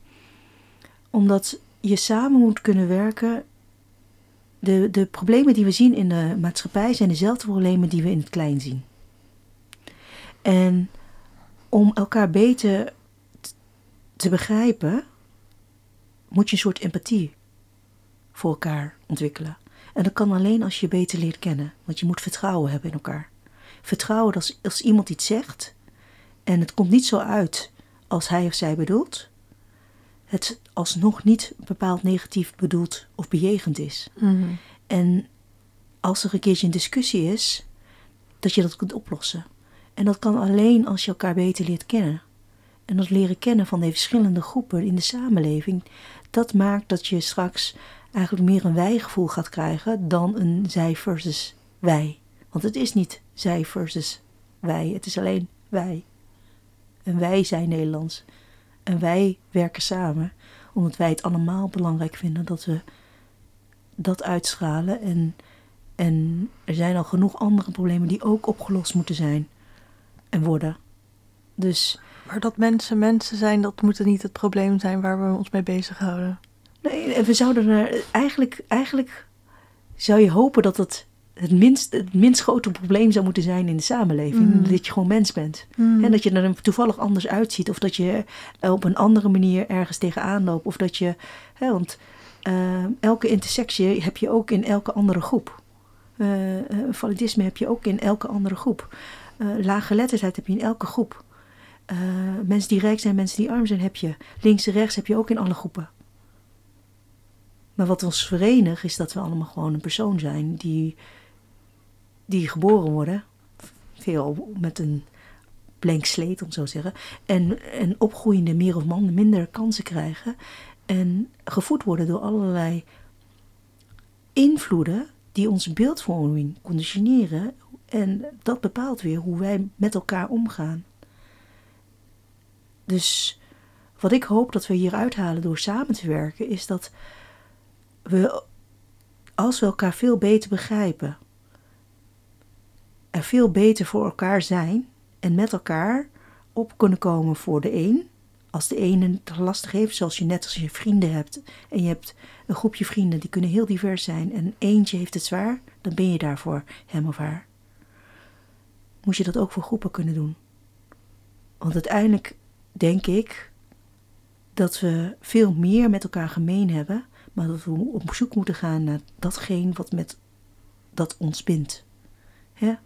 omdat je samen moet kunnen werken. De, de problemen die we zien in de maatschappij zijn dezelfde problemen die we in het klein zien. En om elkaar beter te begrijpen, moet je een soort empathie voor elkaar ontwikkelen. En dat kan alleen als je beter leert kennen, want je moet vertrouwen hebben in elkaar. Vertrouwen dat als, als iemand iets zegt en het komt niet zo uit als hij of zij bedoelt, het alsnog niet bepaald negatief bedoeld of bejegend is. Mhm. En als er een keertje een discussie is, dat je dat kunt oplossen. En dat kan alleen als je elkaar beter leert kennen. En dat leren kennen van de verschillende groepen in de samenleving, dat maakt dat je straks eigenlijk meer een wij-gevoel gaat krijgen dan een zij versus wij. Want het is niet zij versus wij, het is alleen wij. En wij zijn Nederlands. En wij werken samen, omdat wij het allemaal belangrijk vinden dat we dat uitstralen. En, en er zijn al genoeg andere problemen die ook opgelost moeten zijn en worden. Dus. Maar dat mensen mensen zijn, dat moet niet het probleem zijn waar we ons mee bezighouden. Nee, we zouden er eigenlijk, eigenlijk zou je hopen dat het het minst, het minst grote probleem zou moeten zijn in de samenleving. Mm. Dat je gewoon mens bent. Mm. En dat je er toevallig anders uitziet. Of dat je op een andere manier ergens tegenaan loopt. Of dat je. Hè, want uh, elke intersectie heb je ook in elke andere groep. Uh, validisme heb je ook in elke andere groep. Uh, laaggeletterdheid heb je in elke groep. mensen die rijk zijn, mensen die arm zijn, heb je. Links en rechts heb je ook in alle groepen. Maar wat ons verenigt is dat we allemaal gewoon een persoon zijn die die geboren worden, veel met een blank sleet om zo te zeggen, en, en opgroeiende meer of minder kansen krijgen en gevoed worden door allerlei invloeden die onze beeldvorming conditioneren en dat bepaalt weer hoe wij met elkaar omgaan. Dus wat ik hoop dat we hier uithalen door samen te werken, is dat we, als we elkaar veel beter begrijpen, er veel beter voor elkaar zijn en met elkaar op kunnen komen voor de een. Als de ene het lastig heeft, zoals je net als je vrienden hebt en je hebt een groepje vrienden die kunnen heel divers zijn en eentje heeft het zwaar, dan ben je daar voor hem of haar. Moet je dat ook voor groepen kunnen doen? Want uiteindelijk denk ik dat we veel meer met elkaar gemeen hebben, maar dat we op zoek moeten gaan naar datgene wat met dat ons bindt. Ja?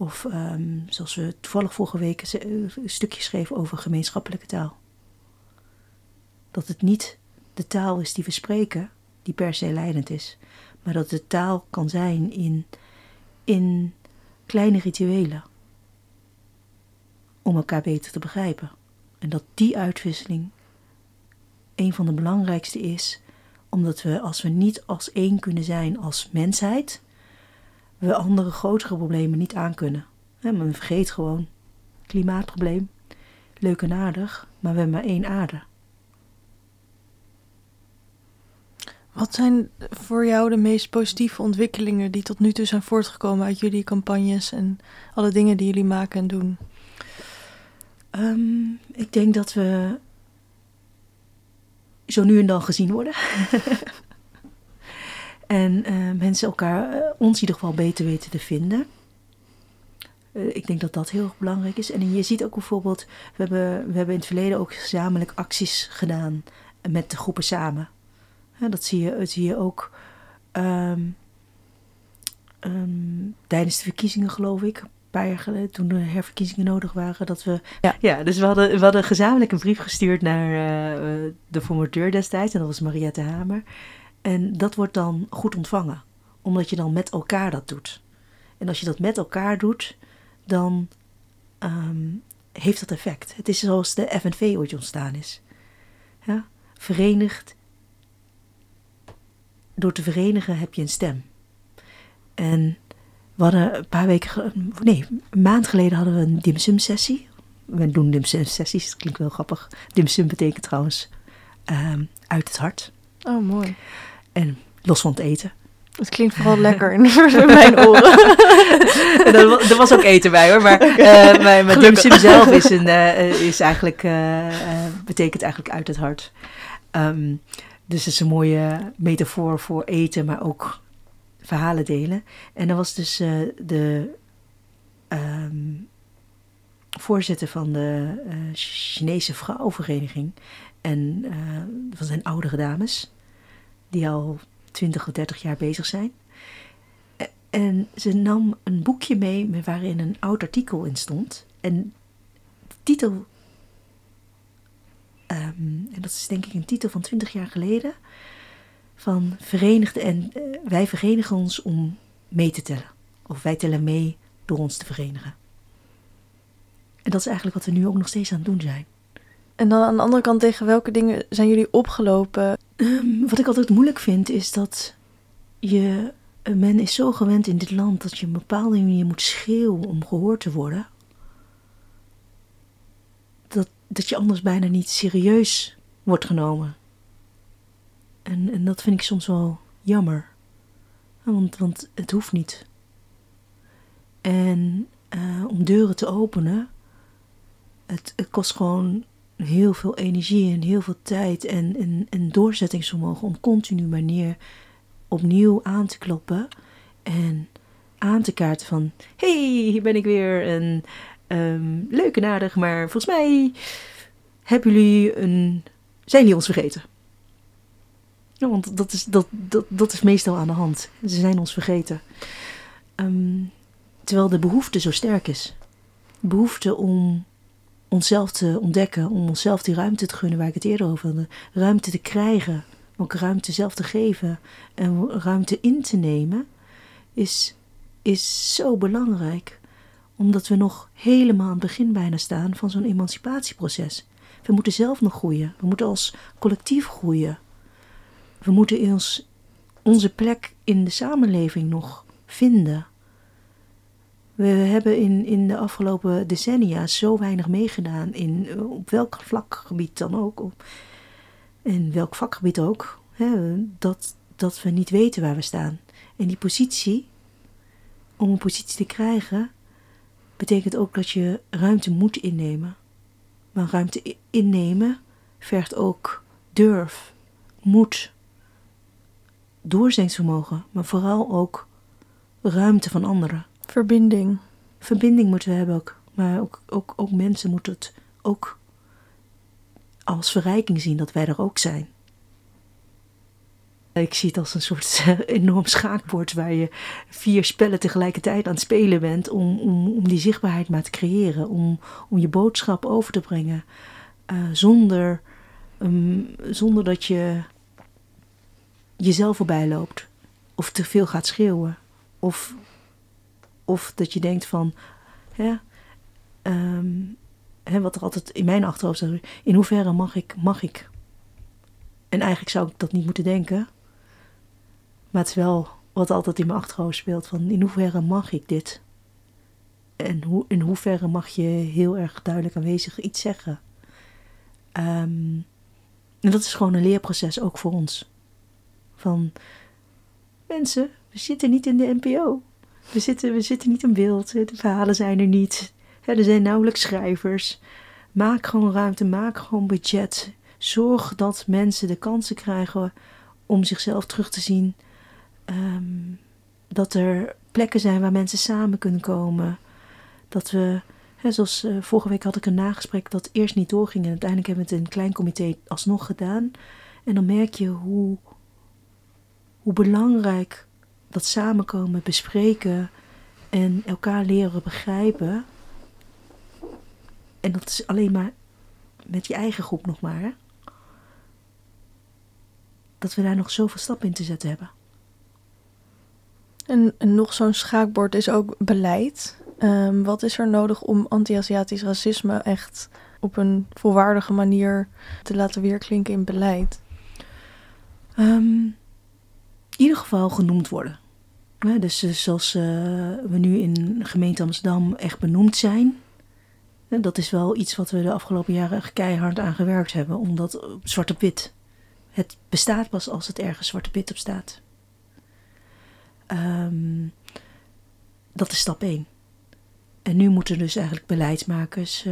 Of um, zoals we toevallig vorige week een stukje schreven over gemeenschappelijke taal. Dat het niet de taal is die we spreken, die per se leidend is, maar dat de taal kan zijn in, in kleine rituelen. Om elkaar beter te begrijpen. En dat die uitwisseling een van de belangrijkste is, omdat we als we niet als één kunnen zijn als mensheid, we andere grotere problemen niet aankunnen. Ja, men vergeet gewoon. Klimaatprobleem. Leuk en aardig, maar we hebben maar één aarde. Wat zijn voor jou de meest positieve ontwikkelingen die tot nu toe zijn voortgekomen uit jullie campagnes en alle dingen die jullie maken en doen? Um, ik denk dat we zo nu en dan gezien worden. <laughs> En uh, mensen elkaar, uh, ons in ieder geval beter weten te vinden. Uh, ik denk dat dat heel erg belangrijk is. En je ziet ook bijvoorbeeld, we hebben, we hebben in het verleden ook gezamenlijk acties gedaan met de groepen samen. dat, zie je, dat zie je ook um, um, tijdens de verkiezingen, geloof ik. Een paar jaar geleden, toen de herverkiezingen nodig waren, dat we. Ja, ja dus we hadden, we hadden gezamenlijk een brief gestuurd naar de formateur destijds, en dat was Mariette Hamer. En dat wordt dan goed ontvangen, omdat je dan met elkaar dat doet. En als je dat met elkaar doet, dan um, heeft dat effect. Het is zoals de FNV ooit ontstaan is. Ja? Verenigd. Door te verenigen heb je een stem. En we hadden een paar weken, nee, een maand geleden hadden we een dimsum sessie we doen dimsum sessies, dat klinkt wel grappig. Dimsum betekent trouwens ehm, uit het hart. Oh, mooi. En los van het eten. Het klinkt vooral <laughs> lekker in <laughs> mijn oren. <laughs> er, was, er was ook eten bij hoor, maar, uh, maar, maar dimsum zelf is, een, uh, is eigenlijk, uh, betekent eigenlijk uit het hart. Um, dus het is een mooie metafoor voor eten, maar ook verhalen delen. En dan was dus de um, voorzitter van de Chinese vrouwenvereniging. En dat zijn oudere dames, die al 20 of 30 jaar bezig zijn. En ze nam een boekje mee waarin een oud artikel in stond. En de titel, um, en dat is denk ik een titel van 20 jaar geleden, van Verenigde en uh, wij verenigen ons om mee te tellen. Of wij tellen mee door ons te verenigen. En dat is eigenlijk wat we nu ook nog steeds aan het doen zijn. En dan aan de andere kant, tegen welke dingen zijn jullie opgelopen? Um, wat ik altijd moeilijk vind, is dat je. Men is zo gewend in dit land dat je een bepaalde manier moet schreeuwen om gehoord te worden. Dat, dat je anders bijna niet serieus wordt genomen. En, en dat vind ik soms wel jammer. Want, want het hoeft niet. En uh, om deuren te openen, het kost gewoon heel veel energie en heel veel tijd en, en, en doorzettingsvermogen om continu manier opnieuw aan te kloppen en aan te kaarten van hey, hier ben ik weer en um, leuk en maar volgens mij hebben jullie een, zijn jullie ons vergeten. Ja, want dat is, dat, dat, dat is meestal aan de hand. Ze zijn ons vergeten. Um, terwijl de behoefte zo sterk is. Behoefte om onszelf te ontdekken, om onszelf die ruimte te gunnen waar ik het eerder over had. Ruimte te krijgen, ook ruimte zelf te geven en ruimte in te nemen, is, is zo belangrijk. Omdat we nog helemaal aan het begin bijna staan van zo'n emancipatieproces. We moeten zelf nog groeien. We moeten als collectief groeien. We moeten ons, onze plek in de samenleving nog vinden. We hebben in, in de afgelopen decennia zo weinig meegedaan in op welk vlakgebied dan ook, op, in welk vakgebied ook, hè, dat, dat we niet weten waar we staan. En die positie, om een positie te krijgen, betekent ook dat je ruimte moet innemen. Maar ruimte innemen vergt ook durf, moed, doorzettingsvermogen, maar vooral ook ruimte van anderen. Verbinding. Verbinding moeten we hebben ook. Maar ook, ook, ook mensen moeten het ook als verrijking zien dat wij er ook zijn. Ik zie het als een soort <laughs> enorm schaakbord waar je vier spellen tegelijkertijd aan het spelen bent om, om, om die zichtbaarheid maar te creëren, om, om je boodschap over te brengen, uh, zonder, um, zonder dat je jezelf voorbij loopt of te veel gaat schreeuwen of of dat je denkt van, hè, um, hè, wat er altijd in mijn achterhoofd zit, in hoeverre mag ik, mag ik? En eigenlijk zou ik dat niet moeten denken. Maar het is wel wat altijd in mijn achterhoofd speelt, van in hoeverre mag ik dit? En hoe, in hoeverre mag je heel erg duidelijk aanwezig iets zeggen? Um, en dat is gewoon een leerproces, ook voor ons. Van mensen, we zitten niet in de NPO. We zitten, we zitten niet in beeld. De verhalen zijn er niet. er zijn nauwelijks schrijvers. Maak gewoon ruimte, maak gewoon budget. Zorg dat mensen de kansen krijgen om zichzelf terug te zien. Ehm, dat er plekken zijn waar mensen samen kunnen komen. Dat we, hè, zoals uh, vorige week had ik een nagesprek dat eerst niet doorging. En uiteindelijk hebben we het in een klein comité alsnog gedaan. En dan merk je hoe, hoe belangrijk dat samenkomen, bespreken en elkaar leren begrijpen. En dat is alleen maar met je eigen groep nog maar. Hè? Dat we daar nog zoveel stappen in te zetten hebben. En, en nog zo'n schaakbord is ook beleid. Um, wat is er nodig om anti-Aziatisch racisme echt op een volwaardige manier te laten weerklinken in beleid? Um, in ieder geval genoemd worden. Dus zoals uh, we nu in gemeente Amsterdam echt benoemd zijn, dat is wel iets wat we de afgelopen jaren keihard aan gewerkt hebben. Omdat zwart op wit. Het bestaat pas als het ergens zwart op wit op staat. Ehm, dat is stap 1. En nu moeten dus eigenlijk beleidsmakers,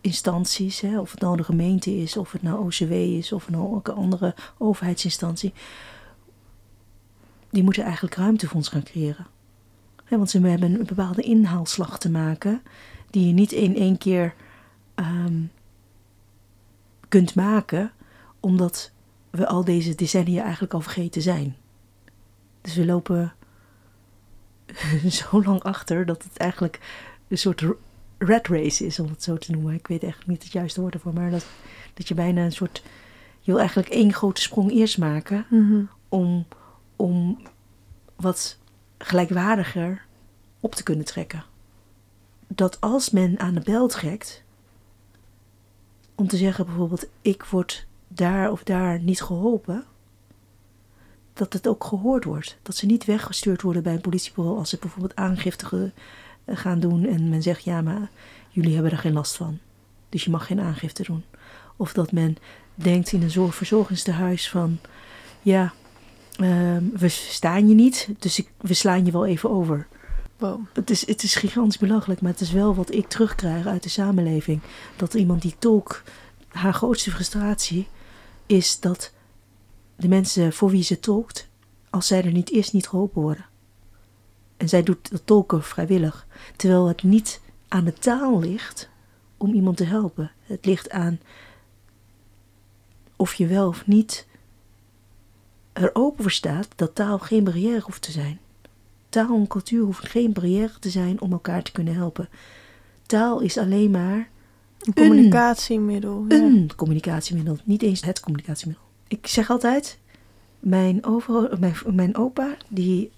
instanties, hè, of het nou de gemeente is, of het nou OCW is, of het nou een andere overheidsinstantie, die moeten eigenlijk ruimte voor ons gaan creëren. want ze hebben een bepaalde inhaalslag te maken, die je niet in één keer um, kunt maken, omdat we al deze decennia eigenlijk al vergeten zijn. Dus we lopen <laughs> zo lang achter dat het eigenlijk een soort red race is, om het zo te noemen. Ik weet echt niet het juiste woord ervoor, maar dat, dat je bijna een soort. Je wil eigenlijk één grote sprong eerst maken Mhm. om, om wat gelijkwaardiger op te kunnen trekken. Dat als men aan de bel trekt, om te zeggen bijvoorbeeld: ik word daar of daar niet geholpen, dat het ook gehoord wordt. Dat ze niet weggestuurd worden bij een politiebureau als ze bijvoorbeeld aangifte gaan doen en men zegt: ja, maar jullie hebben er geen last van, dus je mag geen aangifte doen. Of dat men denkt in een zorgverzorgingstehuis van: ja, uh, we staan je niet, dus ik, we slaan je wel even over. Wow. Het, is, het is gigantisch belachelijk, maar het is wel wat ik terugkrijg uit de samenleving. Dat iemand die tolk, haar grootste frustratie is dat de mensen voor wie ze tolkt, als zij er niet is, niet geholpen worden. En zij doet dat tolken vrijwillig. Terwijl het niet aan de taal ligt om iemand te helpen. Het ligt aan of je wel of niet er open voor staat dat taal geen barrière hoeft te zijn. Taal en cultuur hoeft geen barrière te zijn om elkaar te kunnen helpen. Taal is alleen maar een communicatiemiddel. Een, ja. communicatiemiddel, niet eens het communicatiemiddel. Ik zeg altijd, mijn, over, mijn, mijn opa die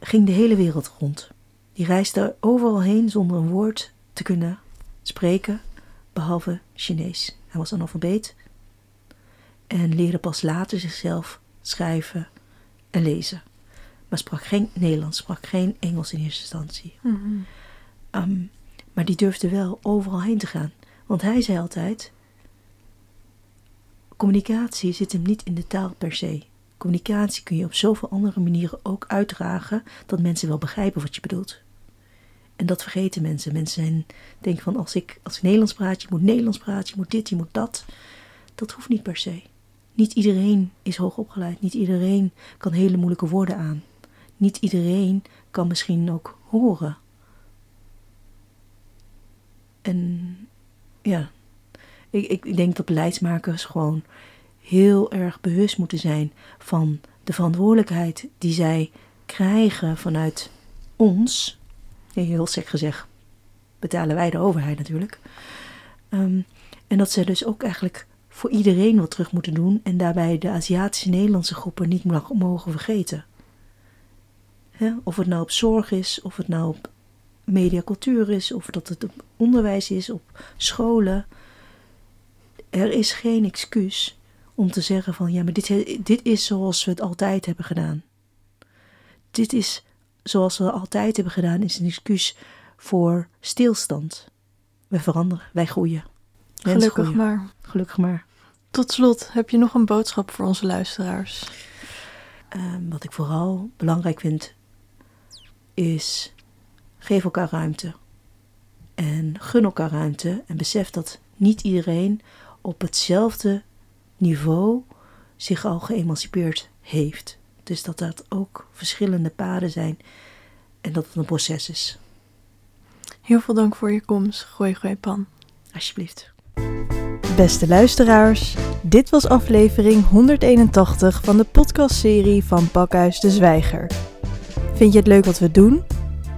ging de hele wereld rond. Die reisde overal heen zonder een woord te kunnen spreken, behalve Chinees. Hij was analfabeet en leerde pas later zichzelf schrijven en lezen. Maar sprak geen Nederlands, sprak geen Engels in eerste instantie. Mm -hmm. um, maar die durfde wel overal heen te gaan. Want hij zei altijd: communicatie zit hem niet in de taal per se. Communicatie kun je op zoveel andere manieren ook uitdragen dat mensen wel begrijpen wat je bedoelt. En dat vergeten mensen. Mensen zijn, denken van als ik, als ik Nederlands praat, je moet Nederlands praten, je moet dit, je moet dat. Dat hoeft niet per se. Niet iedereen is hoogopgeleid. Niet iedereen kan hele moeilijke woorden aan. Niet iedereen kan misschien ook horen. En ja, ik, ik denk dat beleidsmakers gewoon heel erg bewust moeten zijn van de verantwoordelijkheid die zij krijgen vanuit ons. Heel sec gezegd, betalen wij de overheid natuurlijk. Um, en dat ze dus ook eigenlijk voor iedereen wat terug moeten doen en daarbij de Aziatische Nederlandse groepen niet mogen vergeten. He, of het nou op zorg is, of het nou op mediacultuur is, of dat het op onderwijs is, op scholen. Er is geen excuus om te zeggen van ja, maar dit, dit is zoals we het altijd hebben gedaan. Dit is zoals we het altijd hebben gedaan, is een excuus voor stilstand. We veranderen, wij groeien. Gelukkig groeien. maar. Gelukkig maar. Tot slot, heb je nog een boodschap voor onze luisteraars? Um, wat ik vooral belangrijk vind, is geef elkaar ruimte. En gun elkaar ruimte en besef dat niet iedereen op hetzelfde niveau zich al geëmancipeerd heeft. Dus dat dat ook verschillende paden zijn en dat het een proces is. Heel veel dank voor je komst. Gooi, gooi, pan. Alsjeblieft. Beste luisteraars, dit was aflevering 181 van de podcastserie van Pakhuis de Zwijger. Vind je het leuk wat we doen?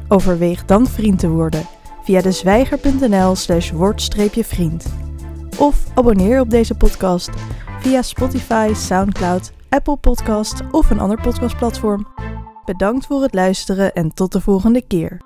Overweeg dan vriend te worden via dezwijger.nl slash word-vriend. Of abonneer op deze podcast via Spotify, Soundcloud, Apple Podcast of een ander podcastplatform. Bedankt voor het luisteren en tot de volgende keer.